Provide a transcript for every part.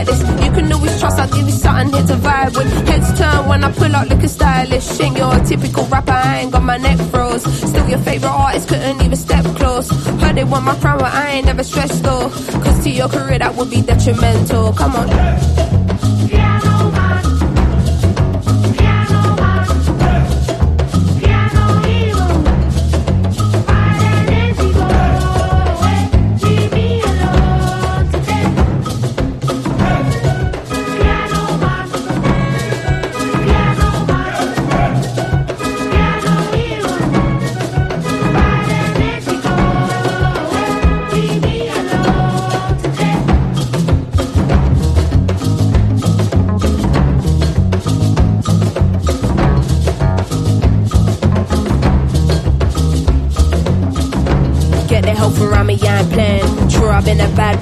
like this. You can always trust, I'll give you something here to vibe with. Heads turn when I pull out looking stylish. Ain't your typical rapper, I ain't got my neck froze. Still your favorite artist, couldn't even step close. Heard they want my crown, but I ain't never stressed though. Cause to your career that would be detrimental. Come on. Piano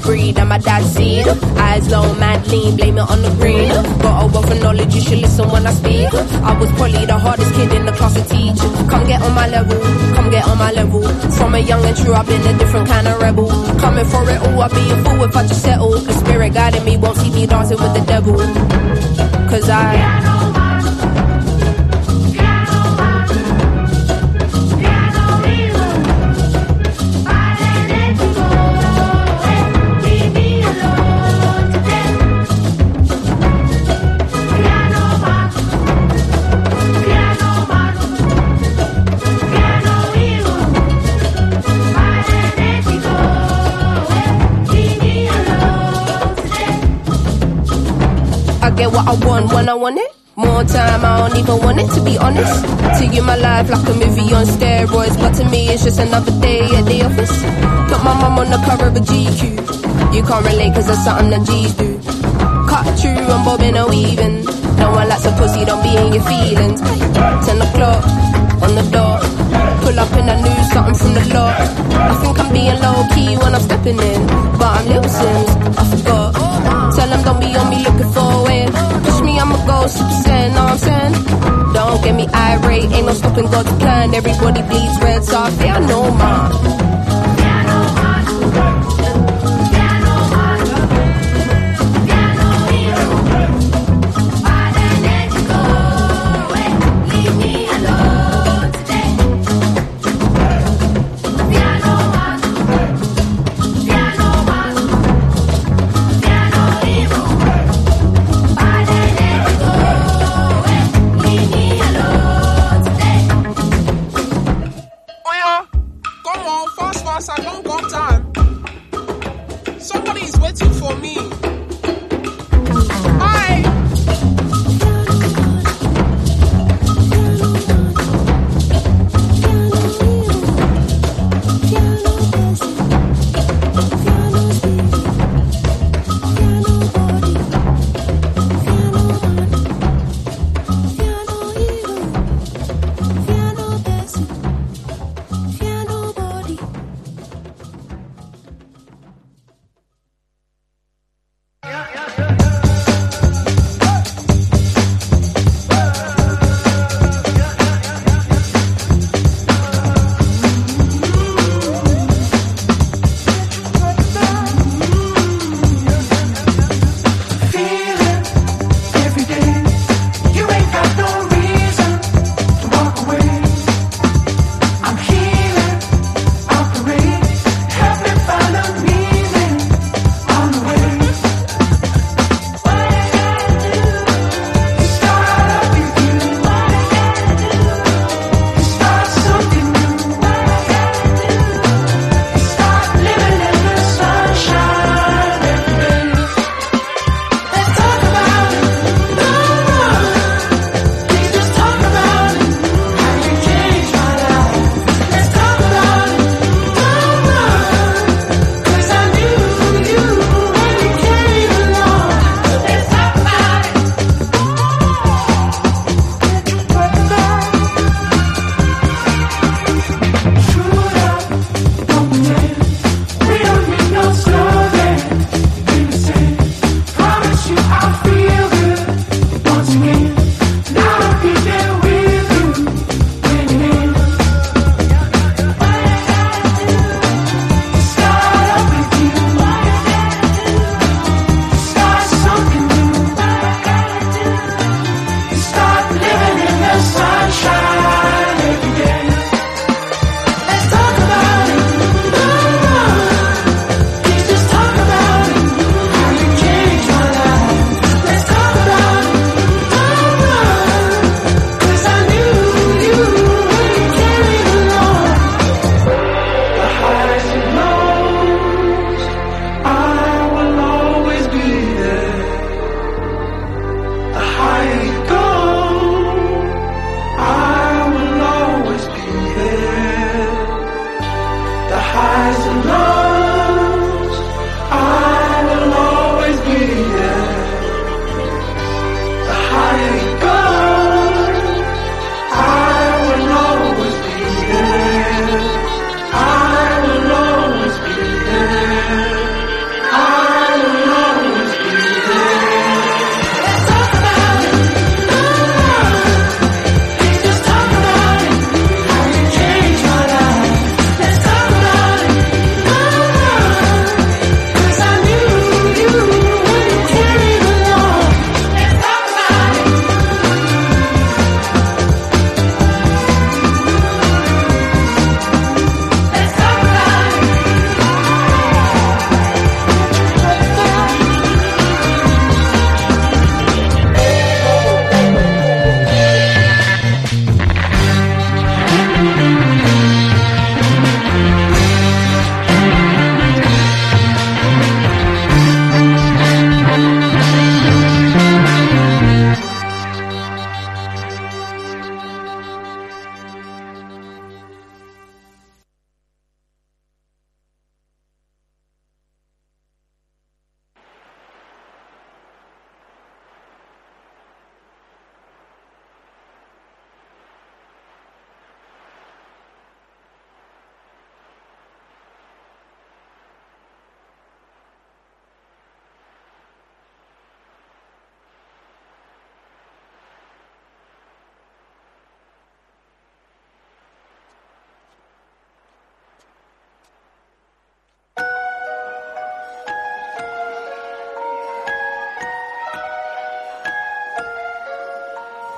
Breed, and my dad's seed. Eyes low, mad lean, blame it on the green. Got a wealth of knowledge, you should listen when I speak. I was probably the hardest kid in the class to teach. Come get on my level, come get on my level. From a young and true, I've been a different kind of rebel. Coming for it all, I'll be a fool if I just settle. The spirit guiding me won't see me dancing with the devil. Cause I. I want when I want it. More time, I don't even want it to be honest. To you, my life like a movie on steroids, but to me, it's just another day at the office. Put my mum on the cover of a GQ. You can't relate cause that's something that G's do. Cut through, I'm bobbing and weaving. No one likes a pussy, don't be in your feelings. Ten o'clock on the dot. Pull up and I knew something from the lot. I think I'm being low key when I'm stepping in, but I'm little Simz. I forgot. Tell them don't be on me looking for win. Push me, I'ma go super saiyan, know I'm saying? Don't get me irate, ain't no stopping God's plan. Everybody bleeds red, so I feel no man.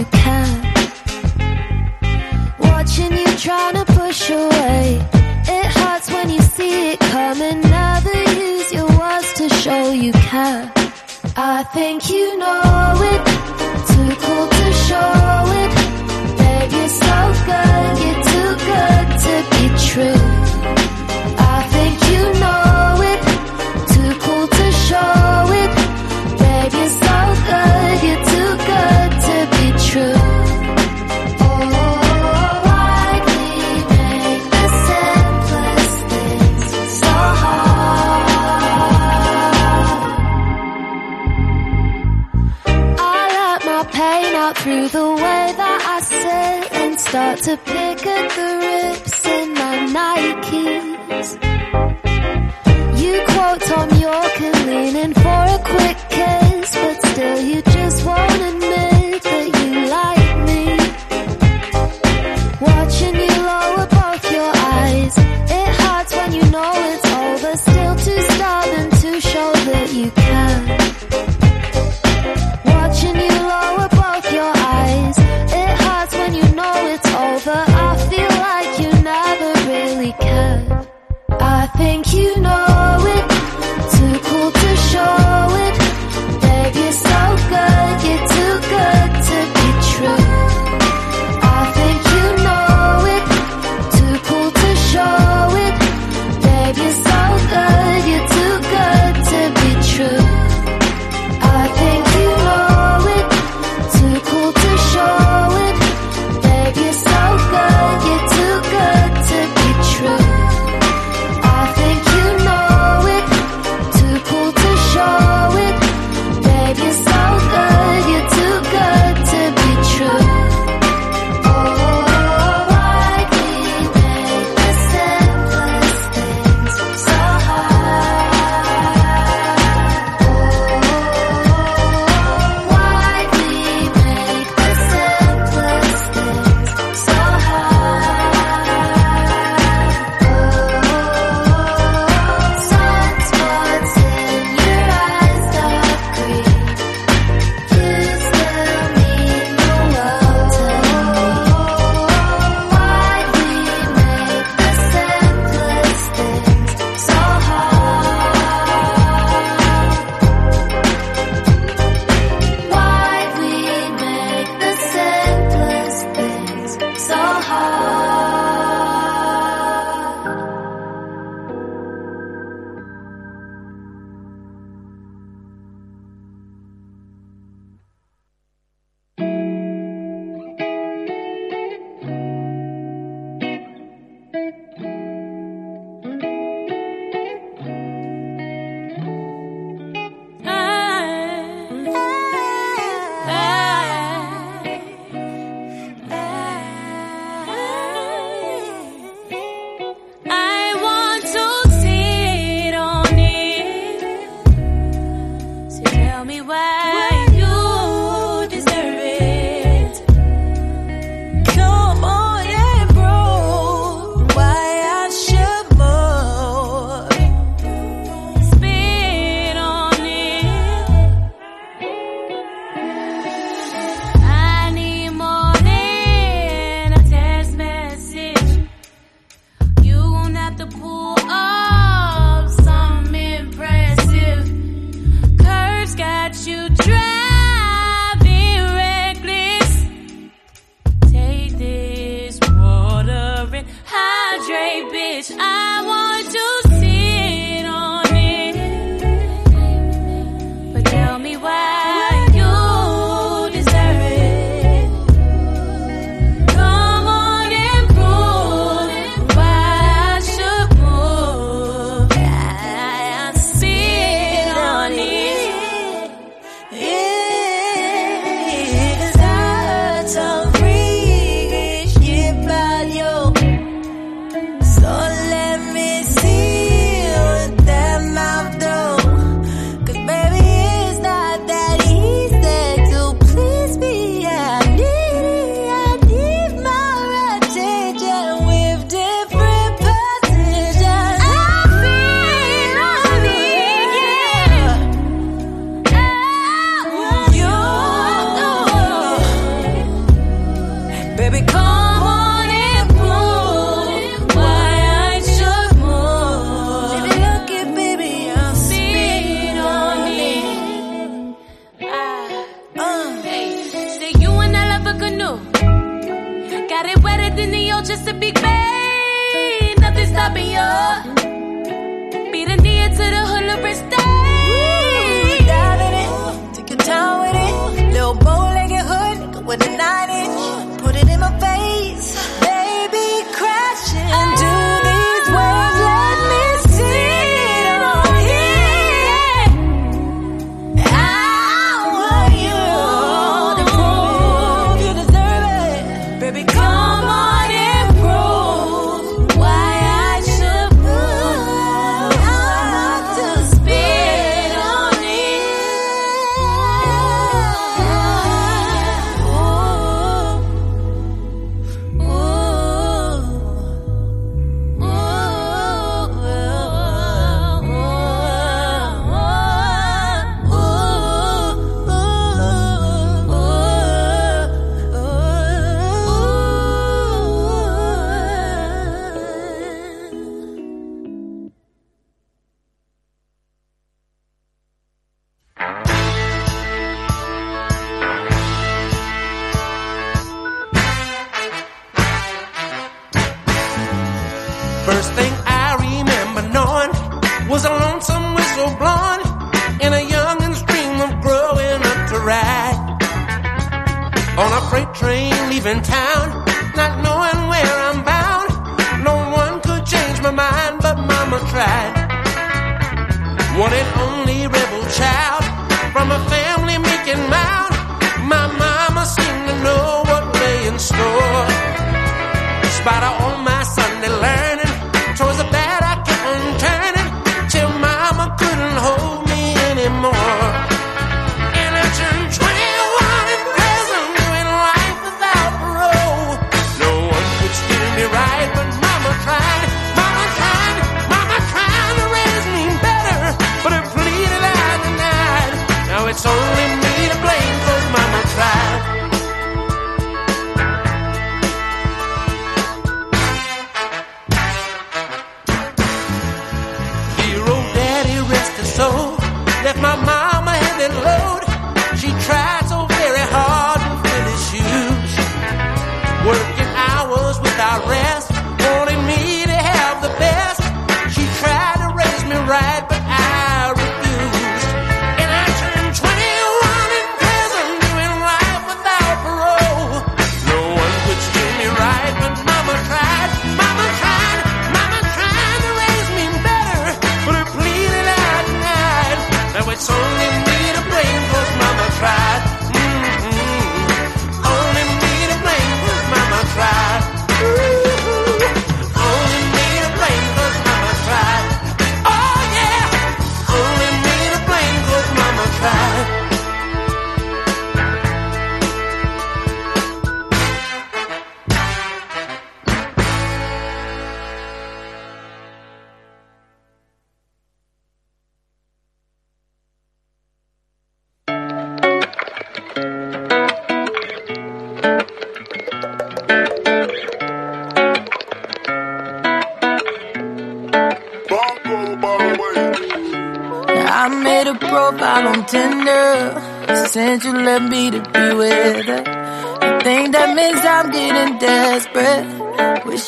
you can. Watching you trying to push away. It hurts when you see it coming. Never use your words to show you care. I think you know it. Too cool to show it. Babe, you're so good. You're too good to be true. cut through the way that I sit and start to pick at the rips in my Nikes. You quote Thom Yorke and lean in for a quick kiss, but still you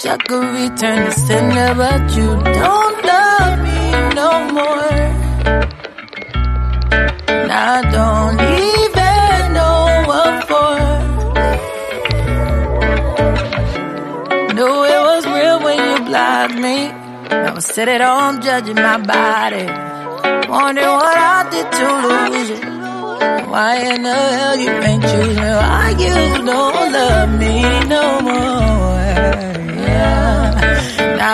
wish I could return the sender, but you don't love me no more. And I don't even know what for. Knew it was real when you blocked me. I was sitting at home judging my body. Wondering what I did to lose you. Why in the hell you ain't choosing? Why you don't love me no more?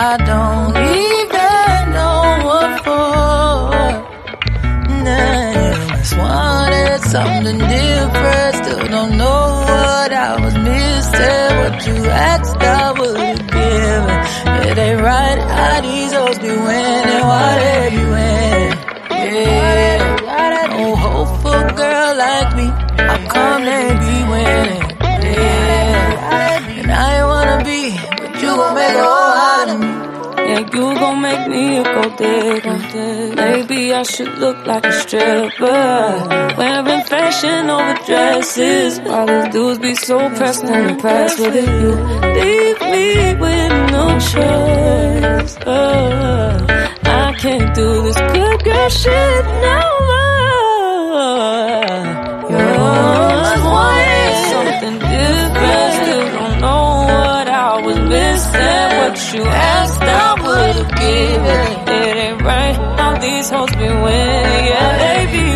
I don't even know what for. Nah, just wanted something different. Still don't know what I was missing. What you asked, I would give It ain't right how these hoes be winning. Why they be winning? Yeah, no hopeful girl like me. I come they be winning? gold digger. Maybe I should look like a stripper. Wearing fashion over dresses. All these dudes be so pressed and impressed with it. You leave me with no choice. Oh, I can't do this good girl shit no more. You're always wanting something different. Still don't know was missing what you asked, I would've given. It ain't right how these hoes be winning, yeah, they be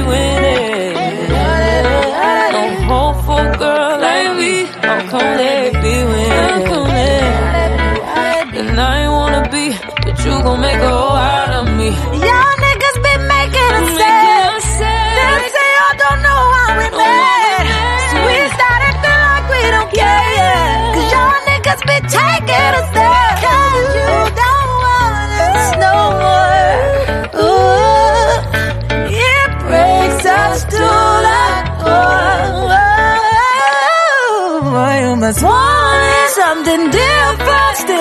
just wanted something different.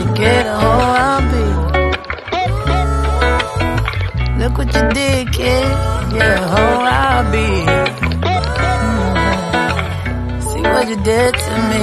you get, a hoe I'll be. Look what you did, kid. Yeah, a I'll be. Mm -hmm. See what you did to me.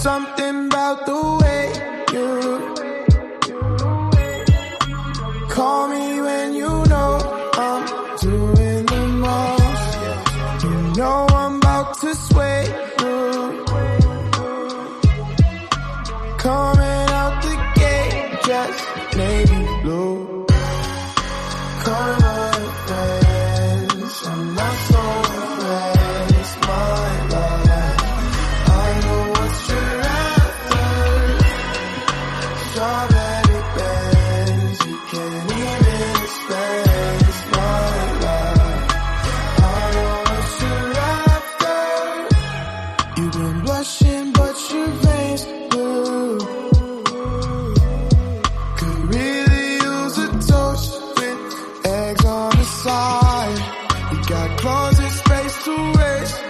Something about the way you call me when you know I'm doing the most. You know I'm about to sway you. Coming on the side. You got closet space to waste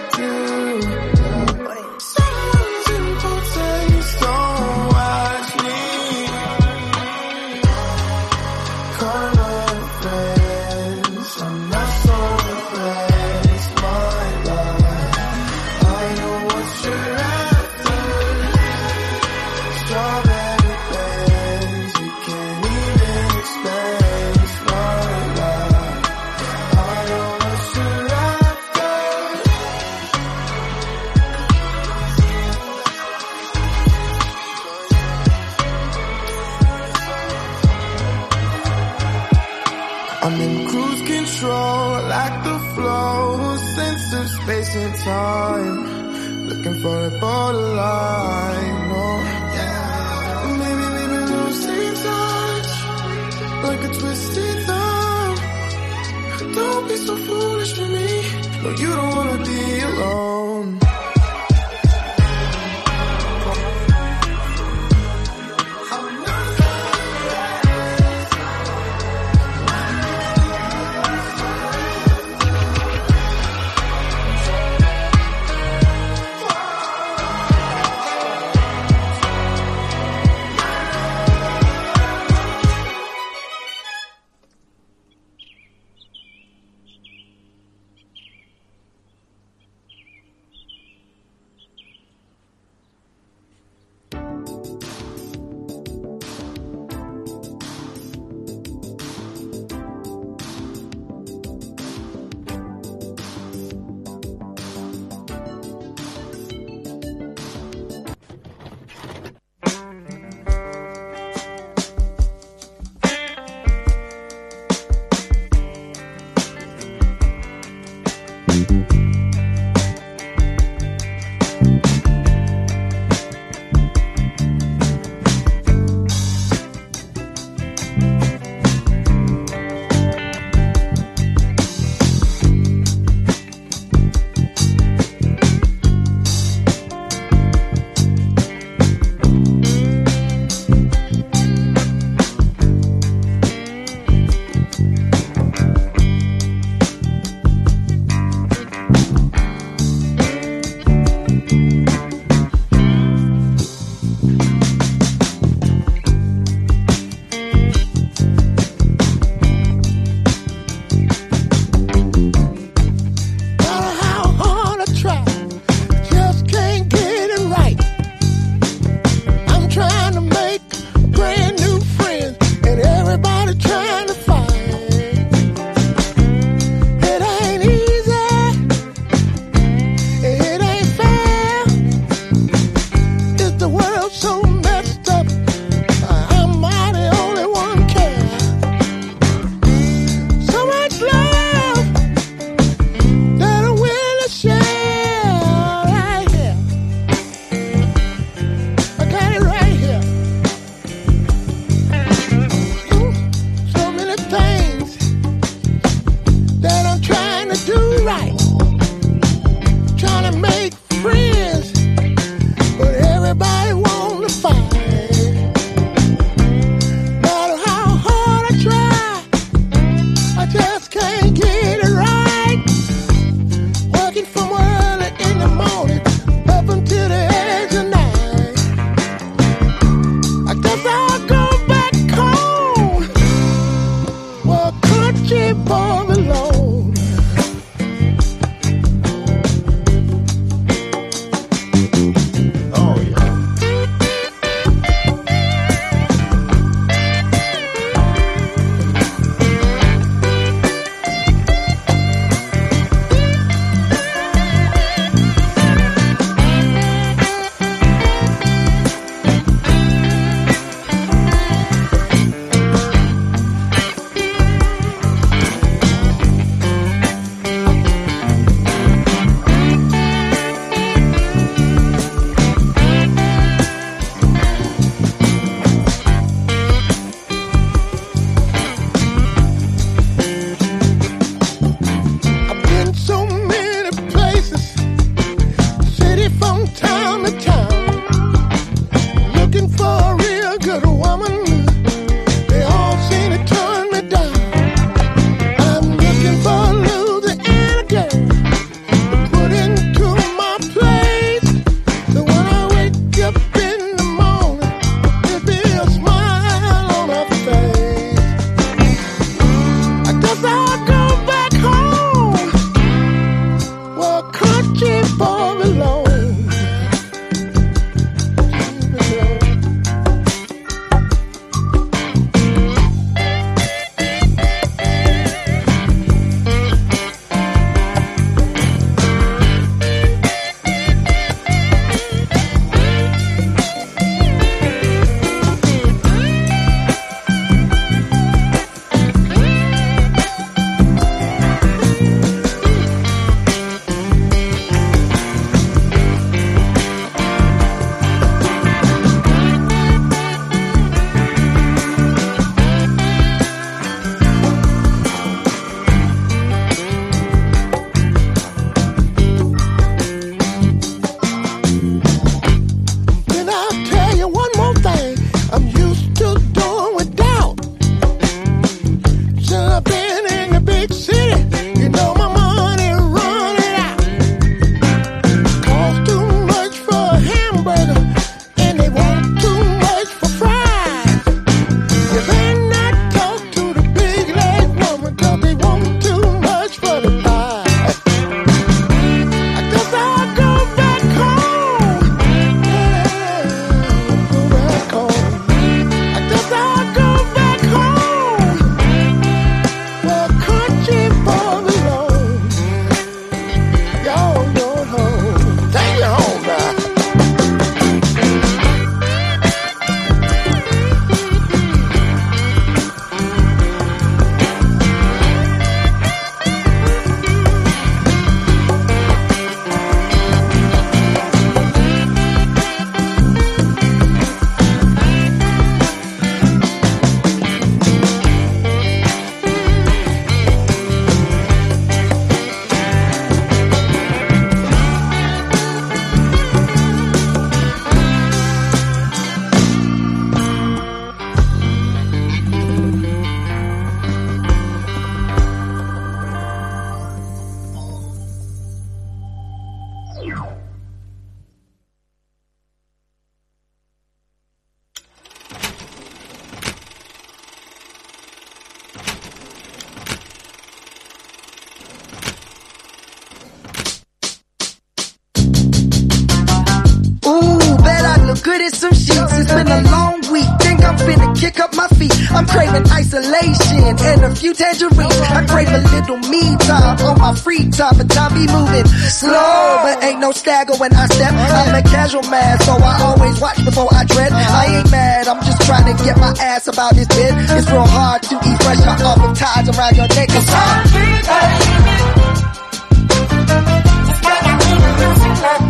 isolation and a few tangerines. I crave a little me time on my free time, but time be moving slow. But ain't no stagger when I step. I'm a casual man, so I always watch before I tread. I ain't mad, I'm just trying to get my ass about this bed. It's real hard to eat fresh off of ties around your neck. It's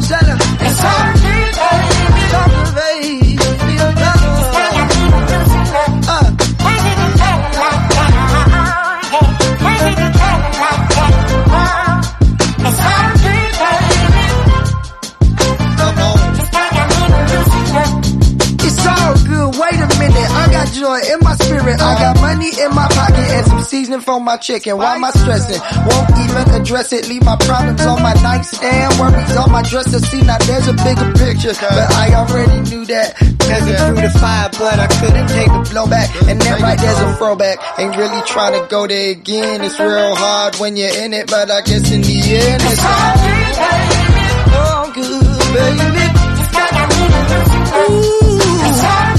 Shut up. It's hard. Joy in my spirit. I got money in my pocket and some seasoning for my chicken. Why am I stressing? Won't even address it. Leave my problems on my nightstand. Worries on my dresser. See, now there's a bigger picture. But I already knew that. Peasant through the fire, but I couldn't take the blowback. And then right there's a throwback. Ain't really trying to go there again. It's real hard when you're in it, but I guess in the end it's all good, baby. It's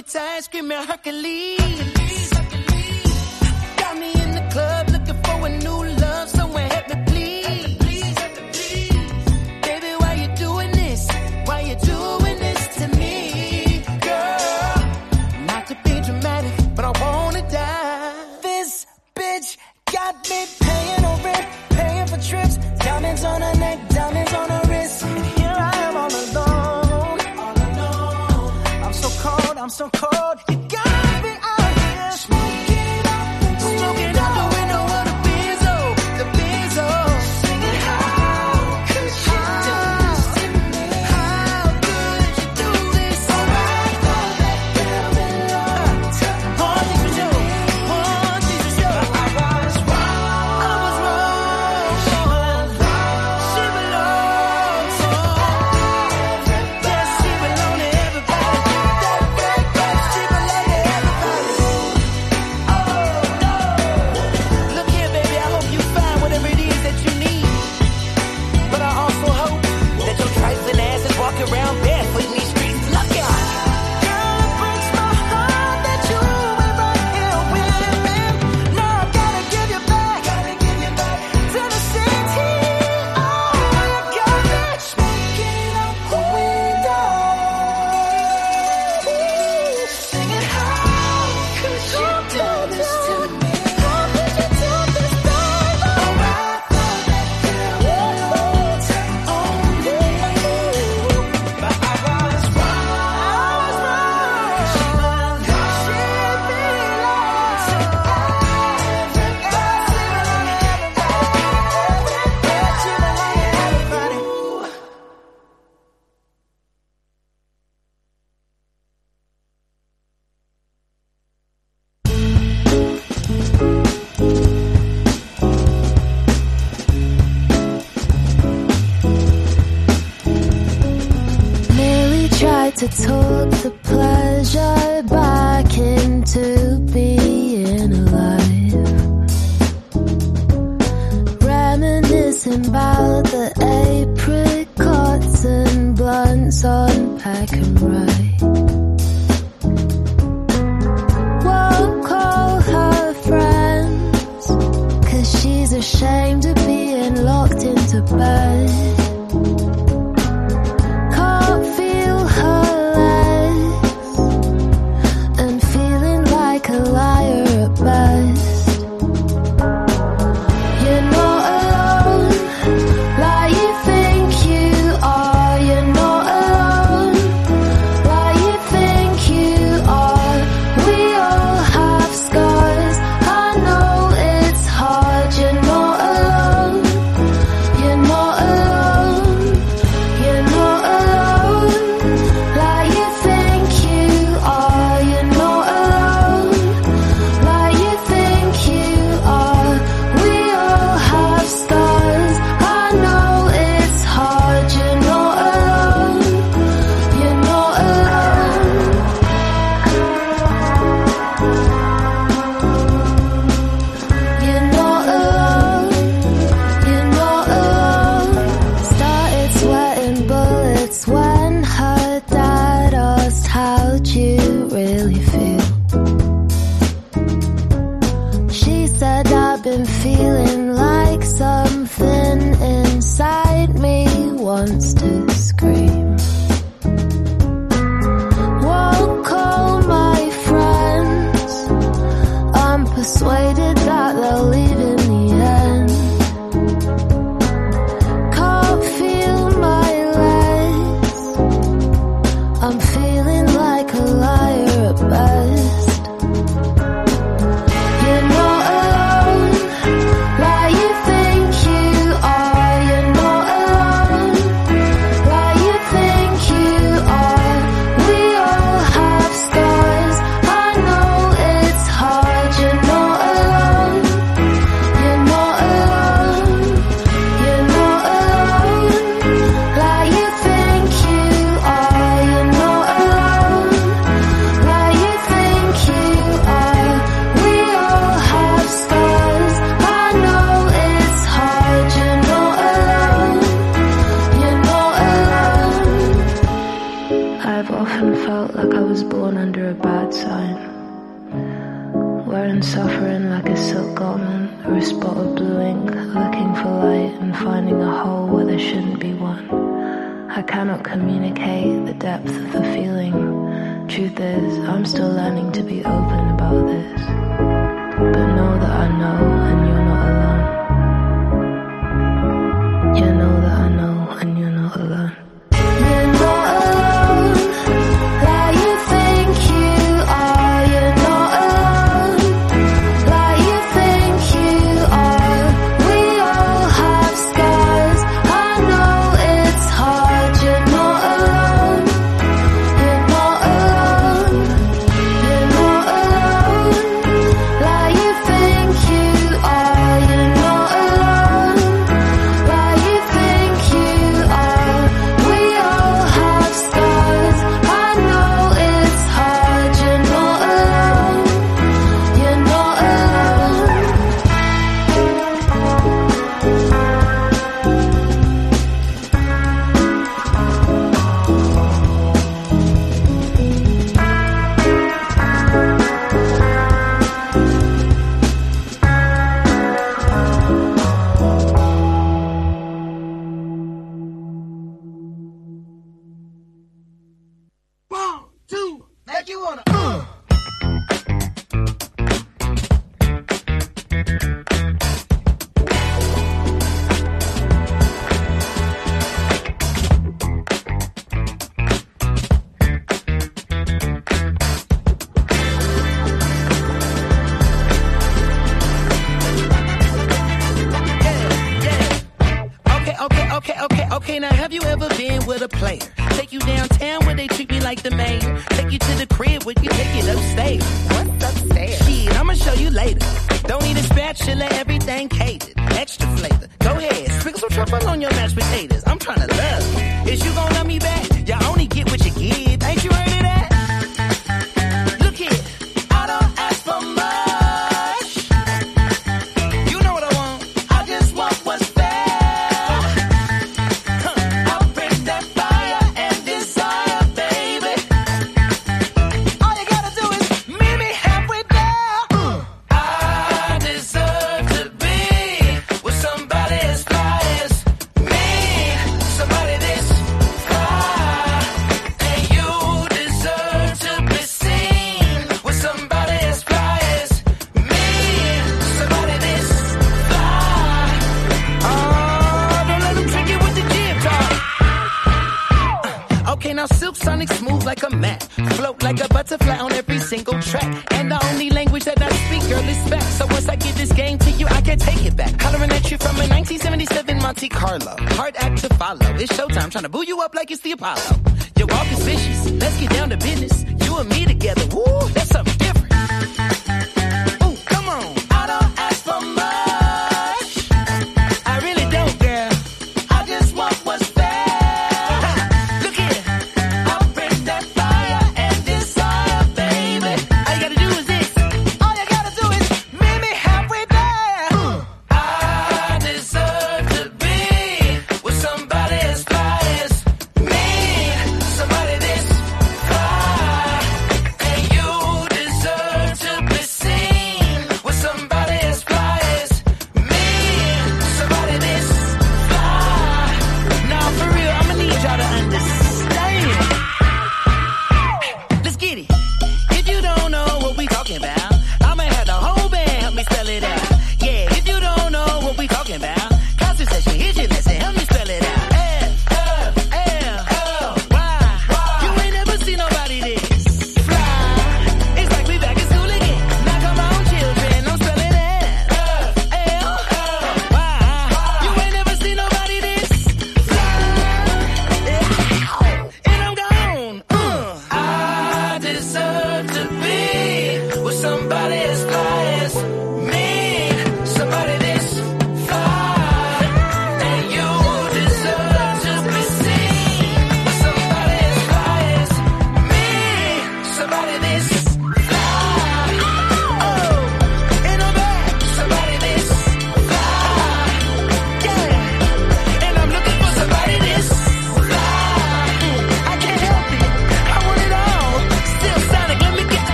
Me tight, screaming Hercules. Said, I've been feeling like something A butterfly on every single track. And the only language that I speak, girl, is back. So once I give this game to you, I can take it back. Hollering at you from a 1977 Monte Carlo. Hard act to follow. It's showtime, trying to boo you up like it's the Apollo. Your walk is vicious. Let's get down to business. You and me together. Woo,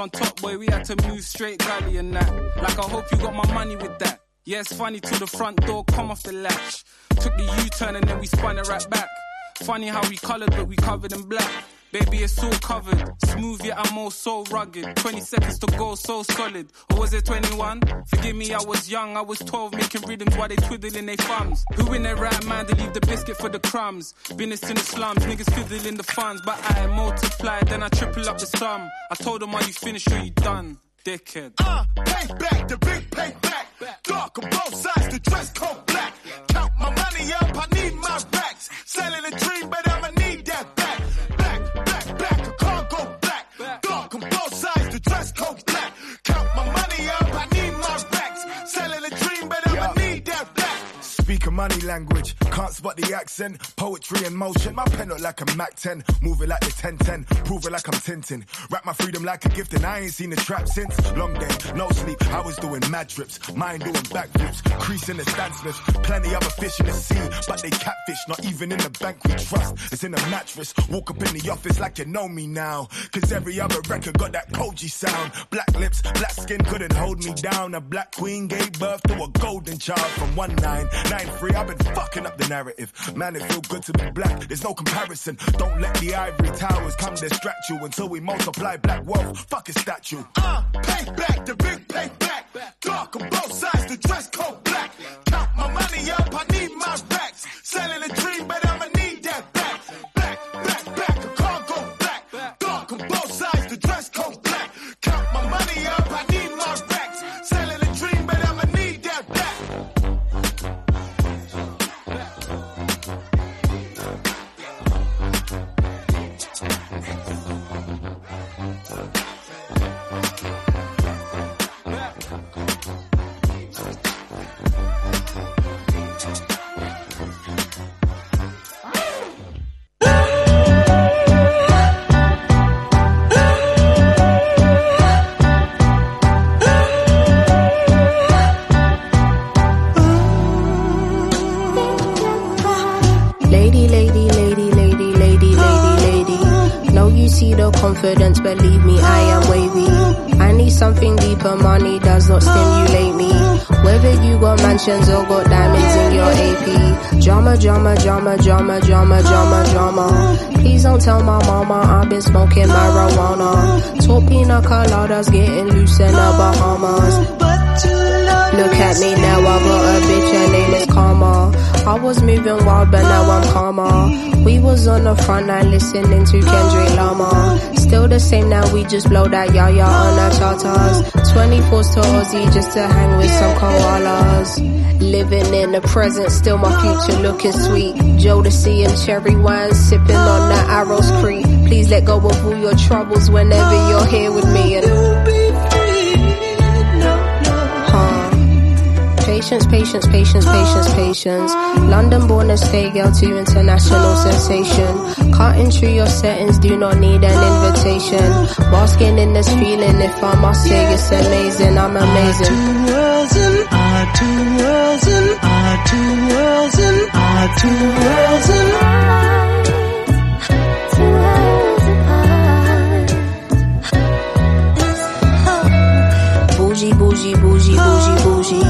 on top, boy, we had to move straight gully and that. Like I hope you got my money with that. Yeah, it's funny till the front door come off the latch. Took the U-turn and then we spun it right back. Funny how we colored, but we covered in black. Baby, it's all covered. Smooth, yet I'm all so rugged. 20 seconds to go, so solid. Or was it 21? Forgive me, I was young. I was 12, making rhythms while they twiddling their thumbs. Who in their right mind to leave the biscuit for the crumbs? Business in the slums, niggas fiddling the funds. But I multiply, then I triple up the sum. I told them, are you finished or you done? Dickhead. Uh, payback, the big payback. Dark on both sides, the dress code black. Count my money up, I need my racks. Selling a dream, but money language, can't spot the accent. Poetry in motion, my pen look like a Mac 10. Move it like the 1010, prove it like I'm Tintin. Wrap my freedom like a gift, and I ain't seen the trap since. Long day, no sleep, I was doing mad trips. Mine doing back backflips, creasing the Stan Smiths. Plenty other fish in the sea, but they catfish, not even in the bank we trust. It's in a mattress, walk up in the office like you know me now. Cause every other record got that Koji sound. Black lips, black skin couldn't hold me down. A black queen gave birth to a golden child from 1993. I've been fucking up the narrative. Man, it feel good to be black. There's no comparison. Don't let the ivory towers come distract you until we multiply black wealth. Fuck a statue. Uh, payback, the big payback. Dark on both sides, the dress code black. Count my money up, I need my racks. Selling a dream, but confidence, believe me, I am wavy. I need something deeper, money does not stimulate me. Whether you got mansions or got diamonds in your AP. Drama, drama, drama, drama, drama, drama, drama. Please don't tell my mama I've been smoking marijuana. Top pina coladas getting loose in the Bahamas. Look at me now, I got a bitch, her name is Karma. I was moving wild, but now I'm calmer. We was on the front line listening to Kendrick Lamar. Still the same now, we just blow that yaya on our charters. 24 to Aussie just to hang with some koalas. Living in the present, still my future looking sweet. Jodeci and cherry wine, sipping on that Arrows Creek. Please let go of all your troubles whenever you're here with me. And Patience, patience, patience, patience, patience. London born and stay girl to international sensation. Cutting through your settings, do not need an invitation. Basking in this feeling, if I must say it's amazing, I'm amazing. Two worlds and our two worlds and our two worlds and our two worlds and Bougie, bougie, bougie, bougie, bougie.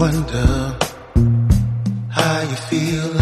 Wonder how you feeling.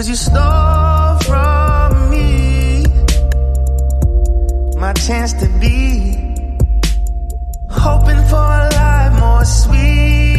Cause you stole from me my chance to be hoping for a life more sweet.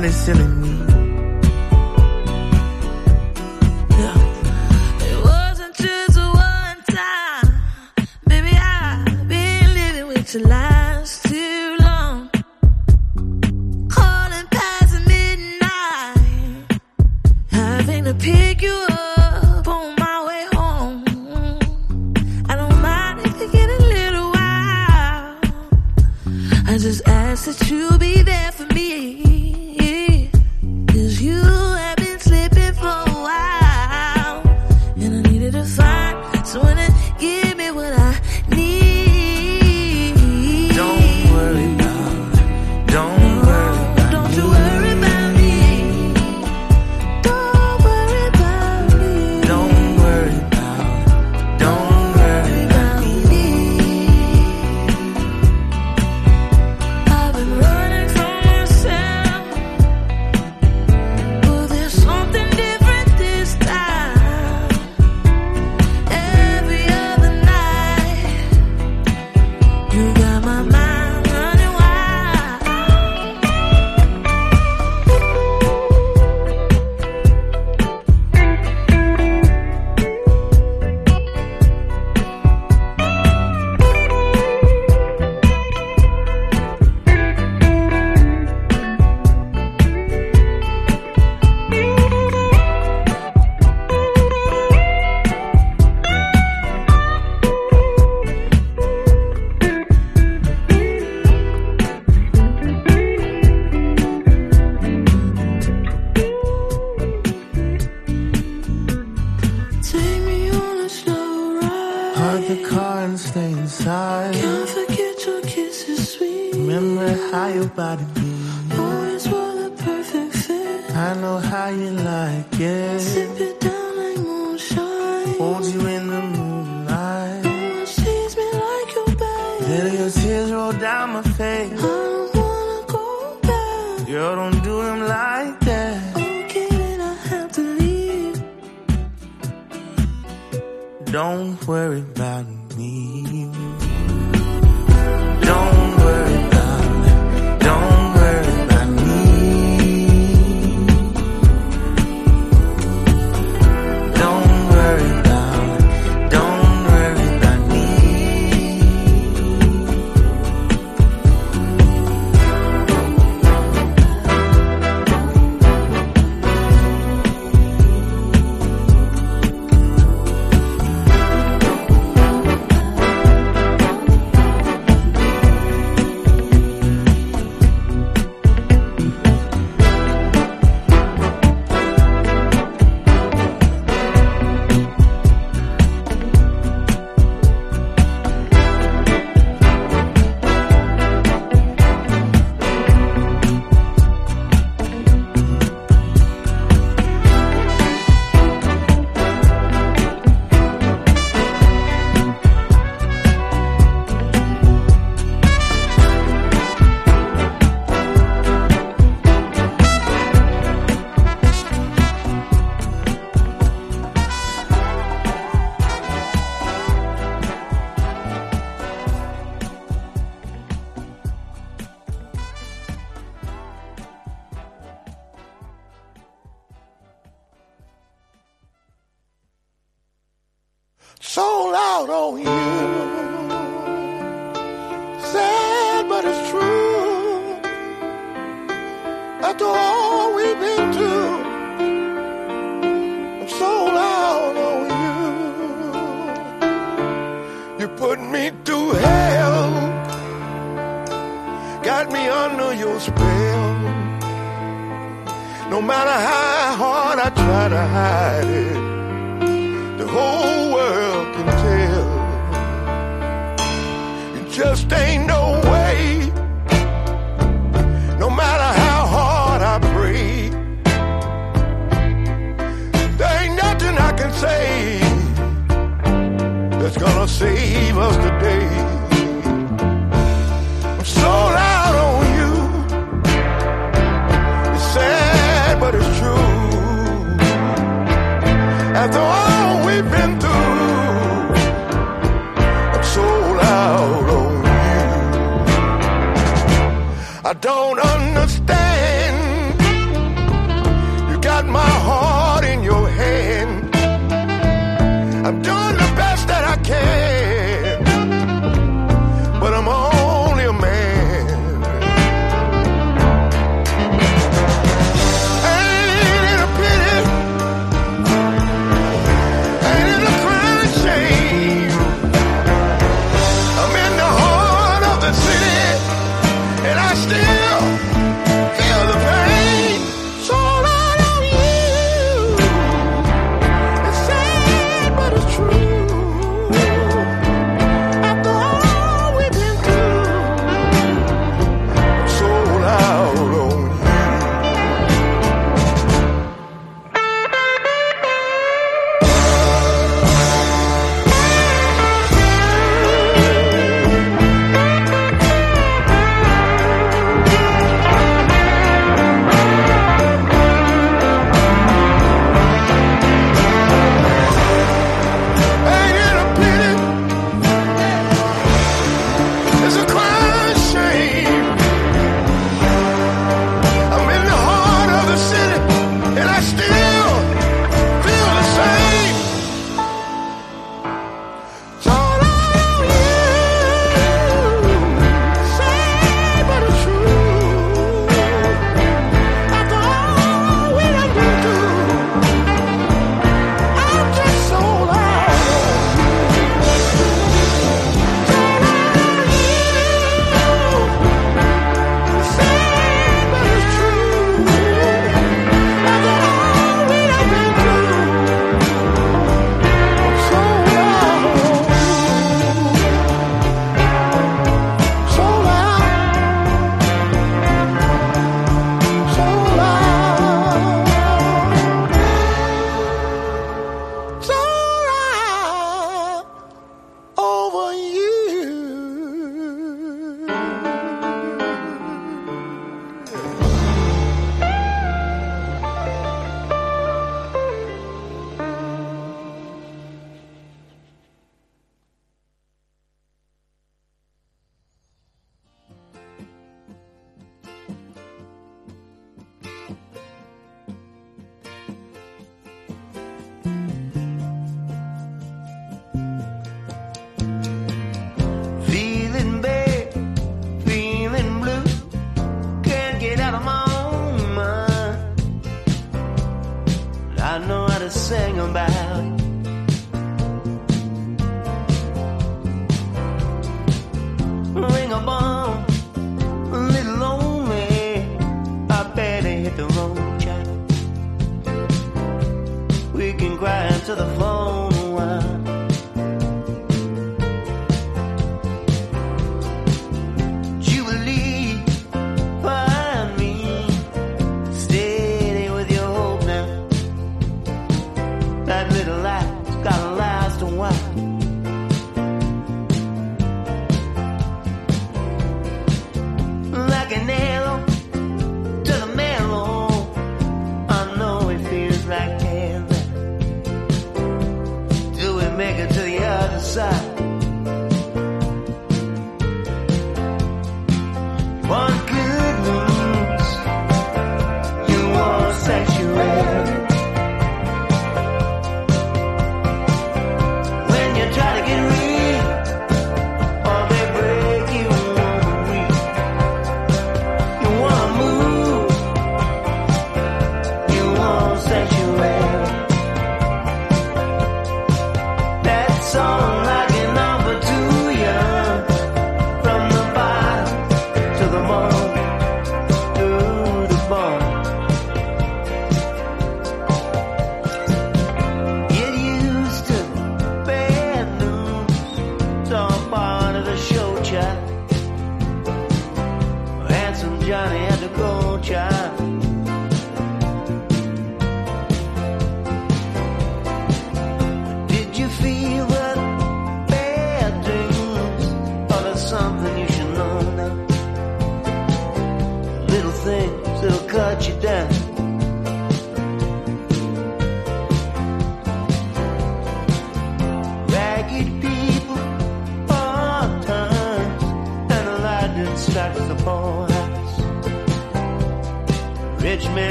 Silly, silly me.